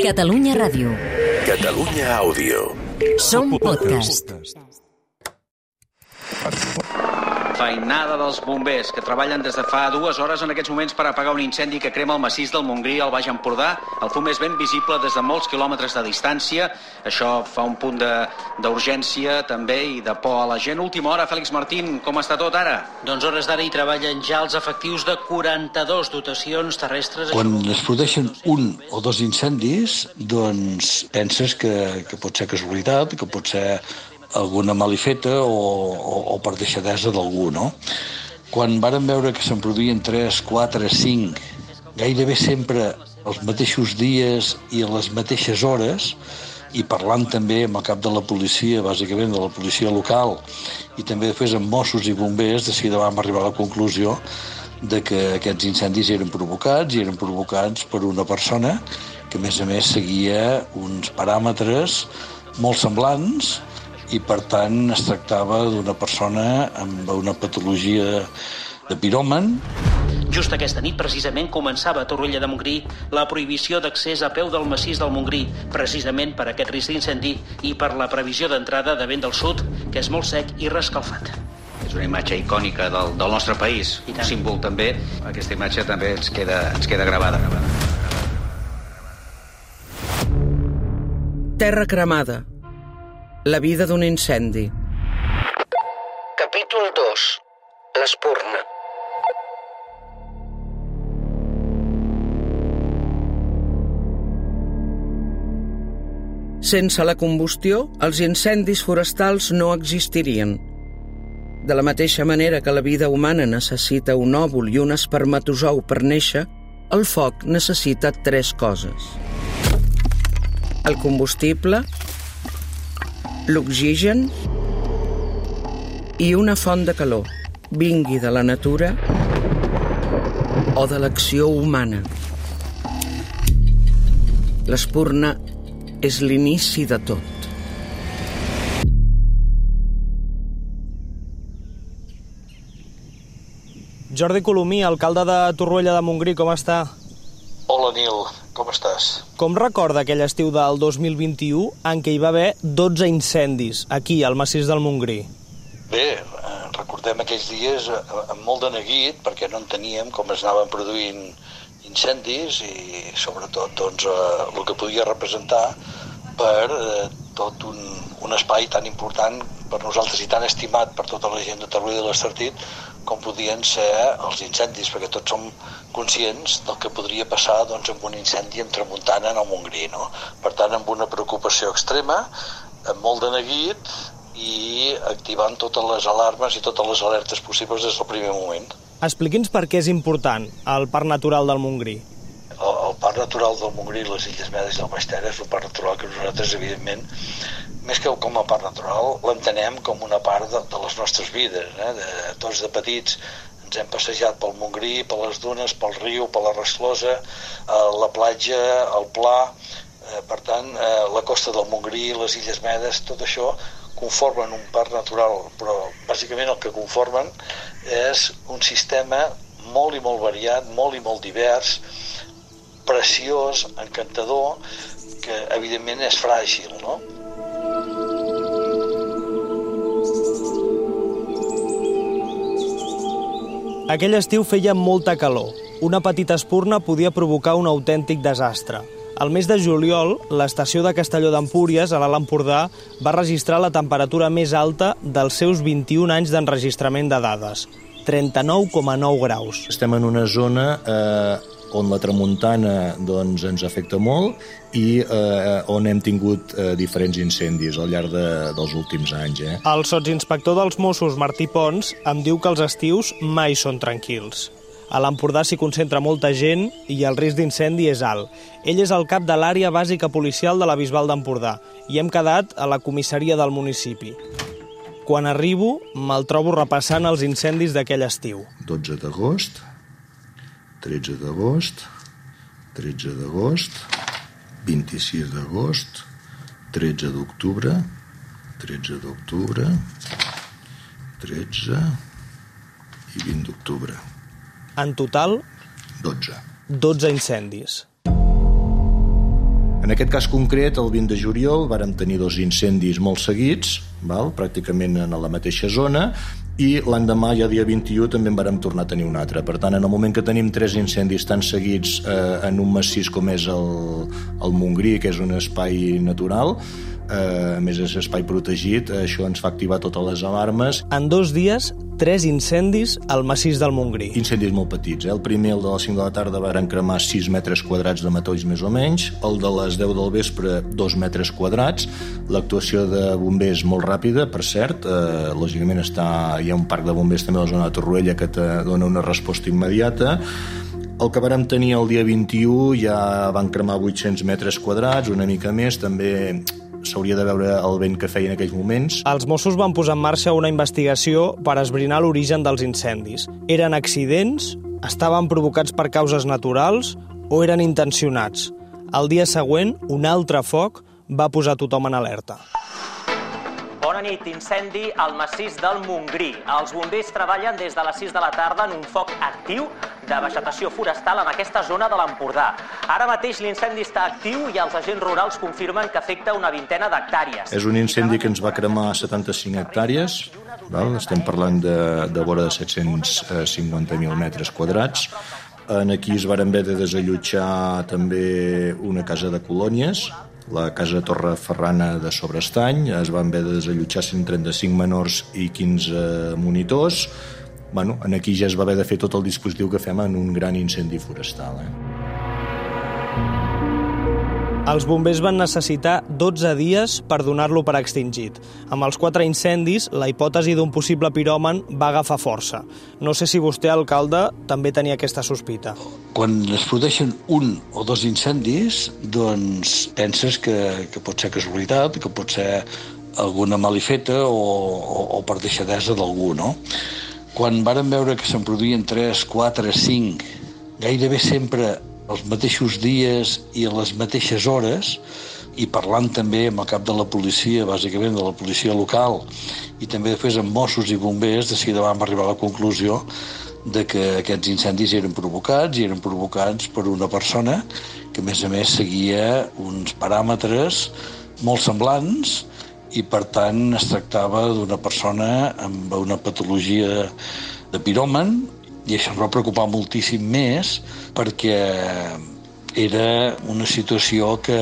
Catalunya Ràdio. Catalunya Àudio. Som podcast. Feinada dels bombers, que treballen des de fa dues hores en aquests moments per apagar un incendi que crema el massís del Montgrí al Baix Empordà. El fum és ben visible des de molts quilòmetres de distància. Això fa un punt de- d'urgència també i de por a la gent. Última hora, Fèlix Martín, com està tot ara? Doncs hores d'ara hi treballen ja els efectius de 42 dotacions terrestres. Quan es produeixen un o dos incendis, doncs penses que, que pot ser casualitat, que pot ser alguna malifeta o, o, o per deixadesa d'algú, no? Quan varen veure que se'n produïen 3, 4, 5, gairebé sempre els mateixos dies i a les mateixes hores, i parlant també amb el cap de la policia, bàsicament de la policia local, i també després amb Mossos i bombers, de seguida vam arribar a la conclusió de que aquests incendis eren provocats i eren provocats per una persona que a més a més seguia uns paràmetres molt semblants i per tant es tractava d'una persona amb una patologia de piròman Just aquesta nit, precisament, començava a Torroella de Montgrí la prohibició d'accés a peu del massís del Montgrí, precisament per aquest risc d'incendi i per la previsió d'entrada de vent del sud, que és molt sec i rescalfat. És una imatge icònica del, del nostre país, un símbol també. Aquesta imatge també ens queda, ens queda gravada. Terra cremada. La vida d'un incendi. Capítol 2. L'espurna. Sense la combustió, els incendis forestals no existirien. De la mateixa manera que la vida humana necessita un òvul i un espermatozou per néixer, el foc necessita tres coses. El combustible, l'oxigen i una font de calor, vingui de la natura o de l'acció humana. L'espurna és l'inici de tot. Jordi Colomí, alcalde de Torroella de Montgrí, com està? Hola Nil, com estàs? Com recorda aquell estiu del 2021 en què hi va haver 12 incendis aquí, al massís del Montgrí? Bé, eh, recordem aquells dies eh, amb molt de neguit perquè no enteníem com es anaven produint incendis i sobretot doncs, eh, el que podia representar per tot un, un espai tan important per nosaltres i tan estimat per tota la gent de Torroella de l'Estartit com podien ser els incendis, perquè tots som conscients del que podria passar doncs, amb un incendi en tramuntana en el Montgrí. No? Per tant, amb una preocupació extrema, amb molt de neguit i activant totes les alarmes i totes les alertes possibles des del primer moment. Expliqui'ns per què és important el Parc Natural del Montgrí. Parc Natural del Montgrí, les Illes Medes i el Baix Ter és un parc natural que nosaltres, evidentment, més que com a parc natural, l'entenem com una part de, de les nostres vides. Eh? De, tots de petits ens hem passejat pel Montgrí, per les dunes, pel riu, per la resclosa, eh, la platja, el pla, eh, per tant, eh, la costa del Montgrí, les Illes Medes, tot això conformen un parc natural, però bàsicament el que conformen és un sistema molt i molt variat, molt i molt divers, preciós, encantador, que evidentment és fràgil, no? Aquell estiu feia molta calor. Una petita espurna podia provocar un autèntic desastre. Al mes de juliol, l'estació de Castelló d'Empúries, a l'Alt Empordà, va registrar la temperatura més alta dels seus 21 anys d'enregistrament de dades, 39,9 graus. Estem en una zona eh, on la tramuntana doncs, ens afecta molt i eh, on hem tingut eh, diferents incendis al llarg de, dels últims anys. Eh? El sotsinspector dels Mossos, Martí Pons, em diu que els estius mai són tranquils. A l'Empordà s'hi concentra molta gent i el risc d'incendi és alt. Ell és el cap de l'àrea bàsica policial de la Bisbal d'Empordà i hem quedat a la comissaria del municipi. Quan arribo, me'l trobo repassant els incendis d'aquell estiu. 12 d'agost, 13 d'agost, 13 d'agost, 26 d'agost, 13 d'octubre, 13 d'octubre, 13 i 20 d'octubre. En total, 12. 12 incendis. En aquest cas concret, el 20 de juliol, vàrem tenir dos incendis molt seguits, val? pràcticament en la mateixa zona, i l'endemà, ja dia 21, també en vàrem tornar a tenir un altre. Per tant, en el moment que tenim tres incendis tan seguits eh, en un massís com és el, el Montgrí, que és un espai natural, eh, a més és espai protegit, això ens fa activar totes les alarmes. En dos dies, tres incendis al massís del Montgrí. Incendis molt petits. Eh? El primer, el de les 5 de la tarda, van cremar 6 metres quadrats de matolls més o menys. El de les 10 del vespre, 2 metres quadrats. L'actuació de bombers molt ràpida, per cert. Eh, lògicament està, hi ha un parc de bombers també a la zona de Torroella que te dona una resposta immediata. El que vàrem tenir el dia 21 ja van cremar 800 metres quadrats, una mica més, també s'hauria de veure el vent que feia en aquells moments. Els Mossos van posar en marxa una investigació per esbrinar l'origen dels incendis. Eren accidents? Estaven provocats per causes naturals? O eren intencionats? El dia següent, un altre foc va posar tothom en alerta. Bona nit, incendi al massís del Montgrí. Els bombers treballen des de les 6 de la tarda en un foc actiu de vegetació forestal en aquesta zona de l'Empordà. Ara mateix l'incendi està actiu i els agents rurals confirmen que afecta una vintena d'hectàrees. És un incendi que ens va cremar 75 hectàrees, val? estem parlant de, de vora de 750.000 metres quadrats. En aquí es varen haver de desallotjar també una casa de colònies, la Casa Torre Ferrana de Sobrestany, es van haver de desallotjar 135 menors i 15 monitors. Bueno, en aquí ja es va haver de fer tot el dispositiu que fem en un gran incendi forestal. Eh? Els bombers van necessitar 12 dies per donar-lo per extingit. Amb els quatre incendis, la hipòtesi d'un possible piròman va agafar força. No sé si vostè, alcalde, també tenia aquesta sospita. Quan es produeixen un o dos incendis, doncs penses que, que pot ser casualitat, que pot ser alguna malifeta o, o, o per deixadesa d'algú, no? Quan varen veure que se'n produïen 3, 4, 5, gairebé sempre els mateixos dies i a les mateixes hores, i parlant també amb el cap de la policia, bàsicament de la policia local, i també després amb Mossos i bombers, de seguida vam arribar a la conclusió de que aquests incendis eren provocats i eren provocats per una persona que, a més a més, seguia uns paràmetres molt semblants i, per tant, es tractava d'una persona amb una patologia de piròman i això ens va preocupar moltíssim més perquè era una situació que,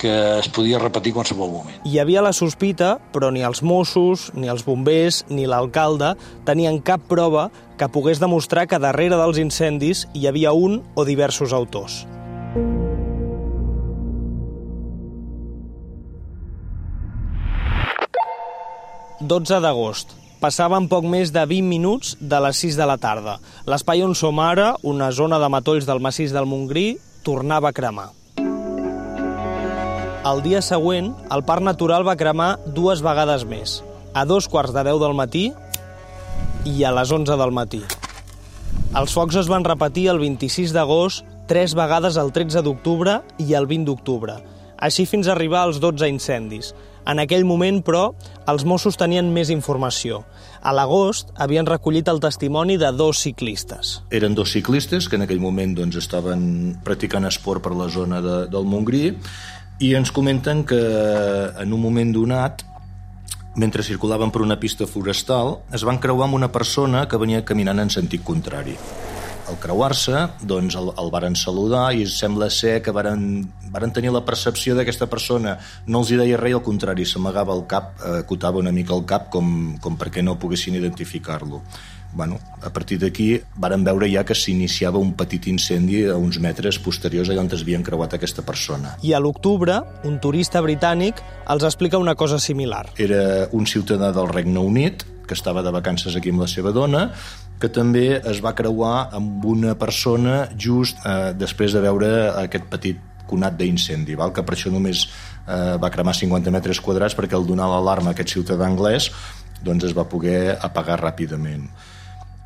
que es podia repetir qualsevol moment. Hi havia la sospita, però ni els Mossos, ni els bombers, ni l'alcalde tenien cap prova que pogués demostrar que darrere dels incendis hi havia un o diversos autors. ...12 d'agost. Passaven poc més de 20 minuts de les 6 de la tarda. L'espai on som ara, una zona de matolls del massís del Montgrí, tornava a cremar. El dia següent, el Parc Natural va cremar dues vegades més, a dos quarts de 10 del matí i a les 11 del matí. Els focs es van repetir el 26 d'agost, tres vegades el 13 d'octubre i el 20 d'octubre, així fins a arribar als 12 incendis. En aquell moment, però, els Mossos tenien més informació. A l'agost havien recollit el testimoni de dos ciclistes. Eren dos ciclistes que en aquell moment doncs, estaven practicant esport per la zona de, del Montgrí i ens comenten que en un moment donat mentre circulaven per una pista forestal, es van creuar amb una persona que venia caminant en sentit contrari al creuar-se, doncs el, el varen saludar i sembla ser que varen, varen tenir la percepció d'aquesta persona no els hi deia res, al contrari, s'amagava el cap, eh, acotava una mica el cap com, com perquè no poguessin identificar-lo. Bueno, a partir d'aquí varen veure ja que s'iniciava un petit incendi a uns metres posteriors allà on es havien creuat aquesta persona. I a l'octubre, un turista britànic els explica una cosa similar. Era un ciutadà del Regne Unit que estava de vacances aquí amb la seva dona que també es va creuar amb una persona just eh, després de veure aquest petit conat d'incendi, val? que per això només eh, va cremar 50 metres quadrats perquè al donar l'alarma a aquest ciutadà anglès doncs es va poder apagar ràpidament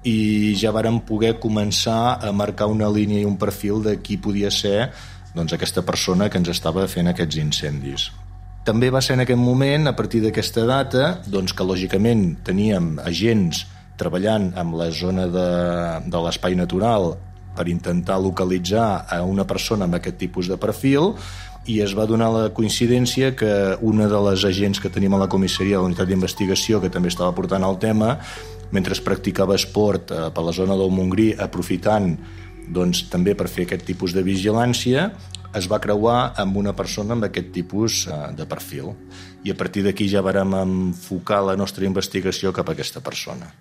i ja vàrem poder començar a marcar una línia i un perfil de qui podia ser doncs, aquesta persona que ens estava fent aquests incendis. També va ser en aquest moment, a partir d'aquesta data, doncs, que lògicament teníem agents treballant amb la zona de, de l'espai natural per intentar localitzar a una persona amb aquest tipus de perfil i es va donar la coincidència que una de les agents que tenim a la comissaria de la unitat d'investigació que també estava portant el tema mentre es practicava esport eh, per la zona del Montgrí aprofitant doncs, també per fer aquest tipus de vigilància es va creuar amb una persona amb aquest tipus eh, de perfil i a partir d'aquí ja vàrem enfocar la nostra investigació cap a aquesta persona.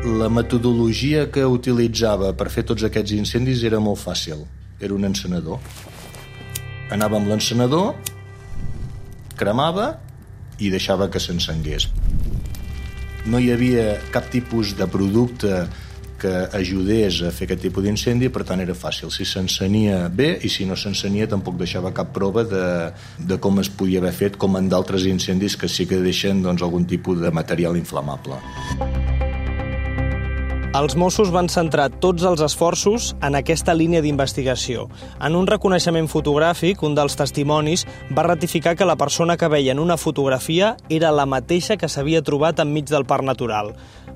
La metodologia que utilitzava per fer tots aquests incendis era molt fàcil. Era un encenedor. Anava amb l'encenedor, cremava i deixava que s'encengués. No hi havia cap tipus de producte que ajudés a fer aquest tipus d'incendi, per tant era fàcil. Si s'encenia bé i si no s'encenia tampoc deixava cap prova de, de com es podia haver fet, com en d'altres incendis que sí que deixen doncs, algun tipus de material inflamable. Els Mossos van centrar tots els esforços en aquesta línia d'investigació. En un reconeixement fotogràfic, un dels testimonis va ratificar que la persona que veia en una fotografia era la mateixa que s'havia trobat enmig del parc natural.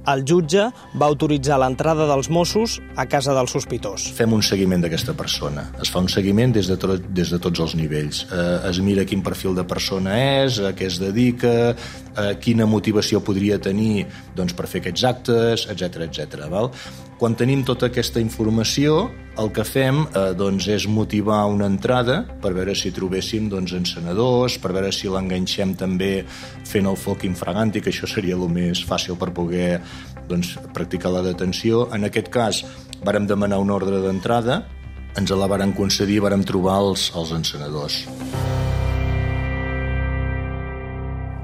El jutge va autoritzar l'entrada dels Mossos a casa del sospitós. Fem un seguiment d'aquesta persona. Es fa un seguiment des de, tot, des de tots els nivells. Eh, es mira quin perfil de persona és, a què es dedica, eh, quina motivació podria tenir doncs, per fer aquests actes, etc etc. Val? Quan tenim tota aquesta informació, el que fem eh, doncs és motivar una entrada per veure si trobéssim doncs, encenedors, per veure si l'enganxem també fent el foc infraganti, que això seria el més fàcil per poder doncs, practicar la detenció. En aquest cas, vàrem demanar una ordre d'entrada, ens la varen concedir i vàrem trobar els, els encenedors.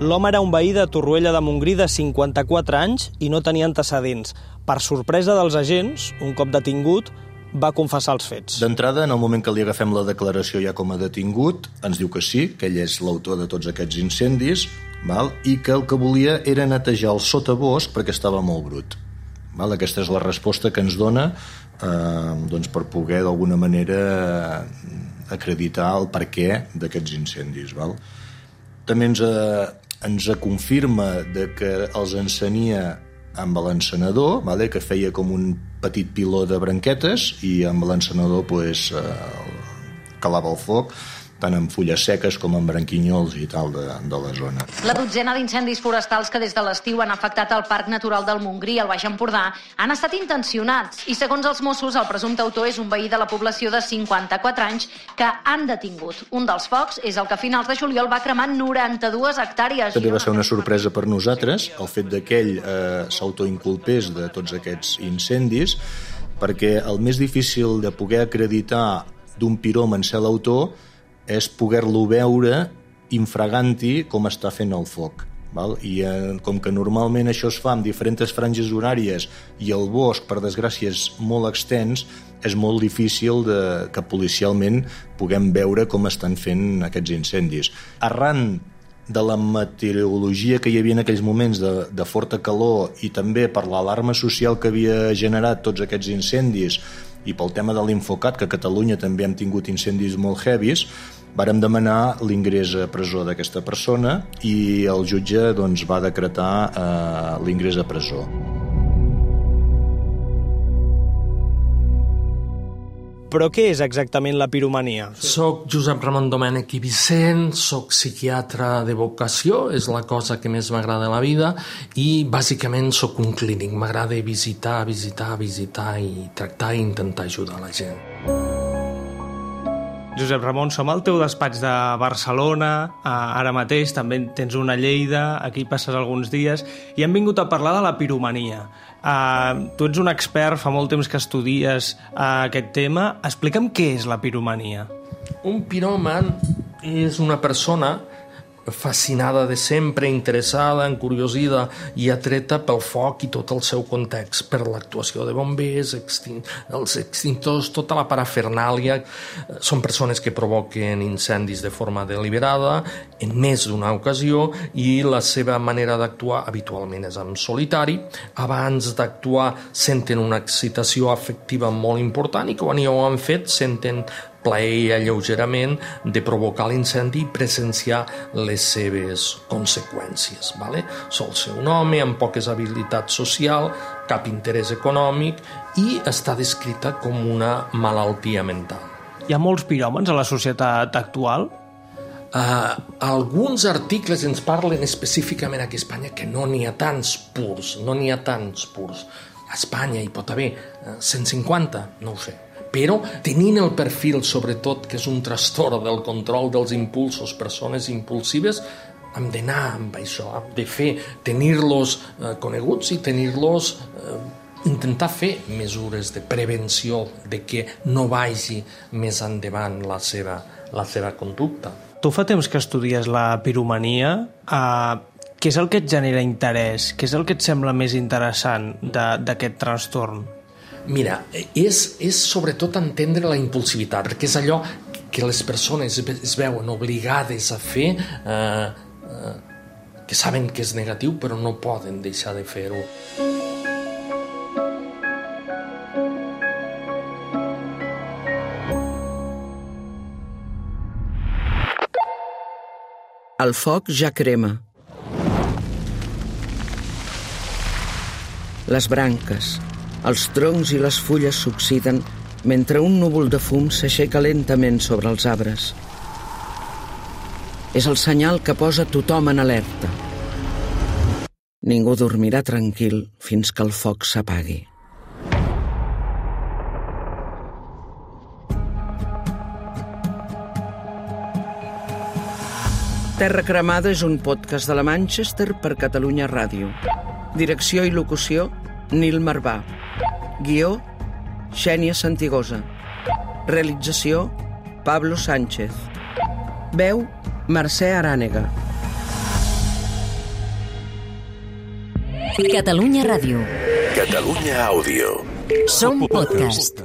L'home era un veí de Torroella de Montgrí de 54 anys i no tenia antecedents. Per sorpresa dels agents, un cop detingut, va confessar els fets. D'entrada, en el moment que li agafem la declaració ja com a detingut, ens diu que sí, que ell és l'autor de tots aquests incendis, val? i que el que volia era netejar el sotabosc perquè estava molt brut. Val? Aquesta és la resposta que ens dona eh, doncs per poder d'alguna manera acreditar el per què d'aquests incendis. Val? També ens, eh, ens confirma de que els encenia amb l'encenedor, vale? que feia com un petit piló de branquetes i amb l'encenedor pues, eh, calava el foc tant amb fulles seques com amb branquinyols i tal de, de la zona. La dotzena d'incendis forestals que des de l'estiu han afectat el Parc Natural del Montgrí al Baix Empordà han estat intencionats i, segons els Mossos, el presumpte autor és un veí de la població de 54 anys que han detingut. Un dels focs és el que a finals de juliol va cremar 92 hectàrees. També va ser una sorpresa per nosaltres el fet que ell eh, s'autoinculpés de tots aquests incendis perquè el més difícil de poder acreditar d'un piròman ser l'autor és poder-lo veure infraganti com està fent el foc. Val? I eh, com que normalment això es fa amb diferents franges horàries i el bosc, per desgràcia, és molt extens, és molt difícil de, que policialment puguem veure com estan fent aquests incendis. Arran de la meteorologia que hi havia en aquells moments de, de forta calor i també per l'alarma social que havia generat tots aquests incendis i pel tema de l'infocat, que a Catalunya també hem tingut incendis molt heavies, Vàrem demanar l'ingrés a presó d'aquesta persona i el jutge doncs, va decretar eh, l'ingrés a presó. Però què és exactament la piromania? Soc Josep Ramon Domènech i Vicent, soc psiquiatre de vocació, és la cosa que més m'agrada a la vida, i bàsicament sóc un clínic. M'agrada visitar, visitar, visitar i tractar i intentar ajudar la gent. Josep Ramon, som al teu despatx de Barcelona, ara mateix també tens una Lleida, aquí passes alguns dies, i hem vingut a parlar de la piromania. Uh, tu ets un expert, fa molt temps que estudies uh, aquest tema. Explica'm què és la piromania. Un piròman és una persona fascinada de sempre, interessada, encuriosida i atreta pel foc i tot el seu context, per l'actuació de bombers, extin els extintors, tota la parafernàlia. Són persones que provoquen incendis de forma deliberada en més d'una ocasió i la seva manera d'actuar habitualment és en solitari. Abans d'actuar senten una excitació afectiva molt important i quan ja ho han fet senten plaer i alleugerament de provocar l'incendi i presenciar les seves conseqüències. Vale? Sol ser un home amb poques habilitats social, cap interès econòmic i està descrita com una malaltia mental. Hi ha molts piròmans a la societat actual? Uh, alguns articles ens parlen específicament aquí a Espanya que no n'hi ha tants purs, no n'hi ha tants purs. A Espanya hi pot haver uh, 150, no ho sé. Però tenint el perfil, sobretot, que és un trastorn del control dels impulsos, persones impulsives, hem d'anar amb això, hem de fer, tenir-los eh, coneguts i tenir-los eh, intentar fer mesures de prevenció de que no vagi més endavant la seva, la seva conducta. Tu fa temps que estudies la piromania. Uh, què és el que et genera interès? Què és el que et sembla més interessant d'aquest trastorn? Mira, és, és sobretot entendre la impulsivitat, perquè és allò que les persones es veuen obligades a fer eh, eh, que saben que és negatiu però no poden deixar de fer-ho. El foc ja crema. Les branques, els troncs i les fulles s'oxiden mentre un núvol de fum s'aixeca lentament sobre els arbres. És el senyal que posa tothom en alerta. Ningú dormirà tranquil fins que el foc s'apagui. Terra Cremada és un podcast de la Manchester per Catalunya Ràdio. Direcció i locució, Nil Marvà. Guió, Xènia Santigosa. Realització, Pablo Sánchez. Veu, Mercè Arànega. Catalunya Ràdio. Catalunya Àudio. Som podcast.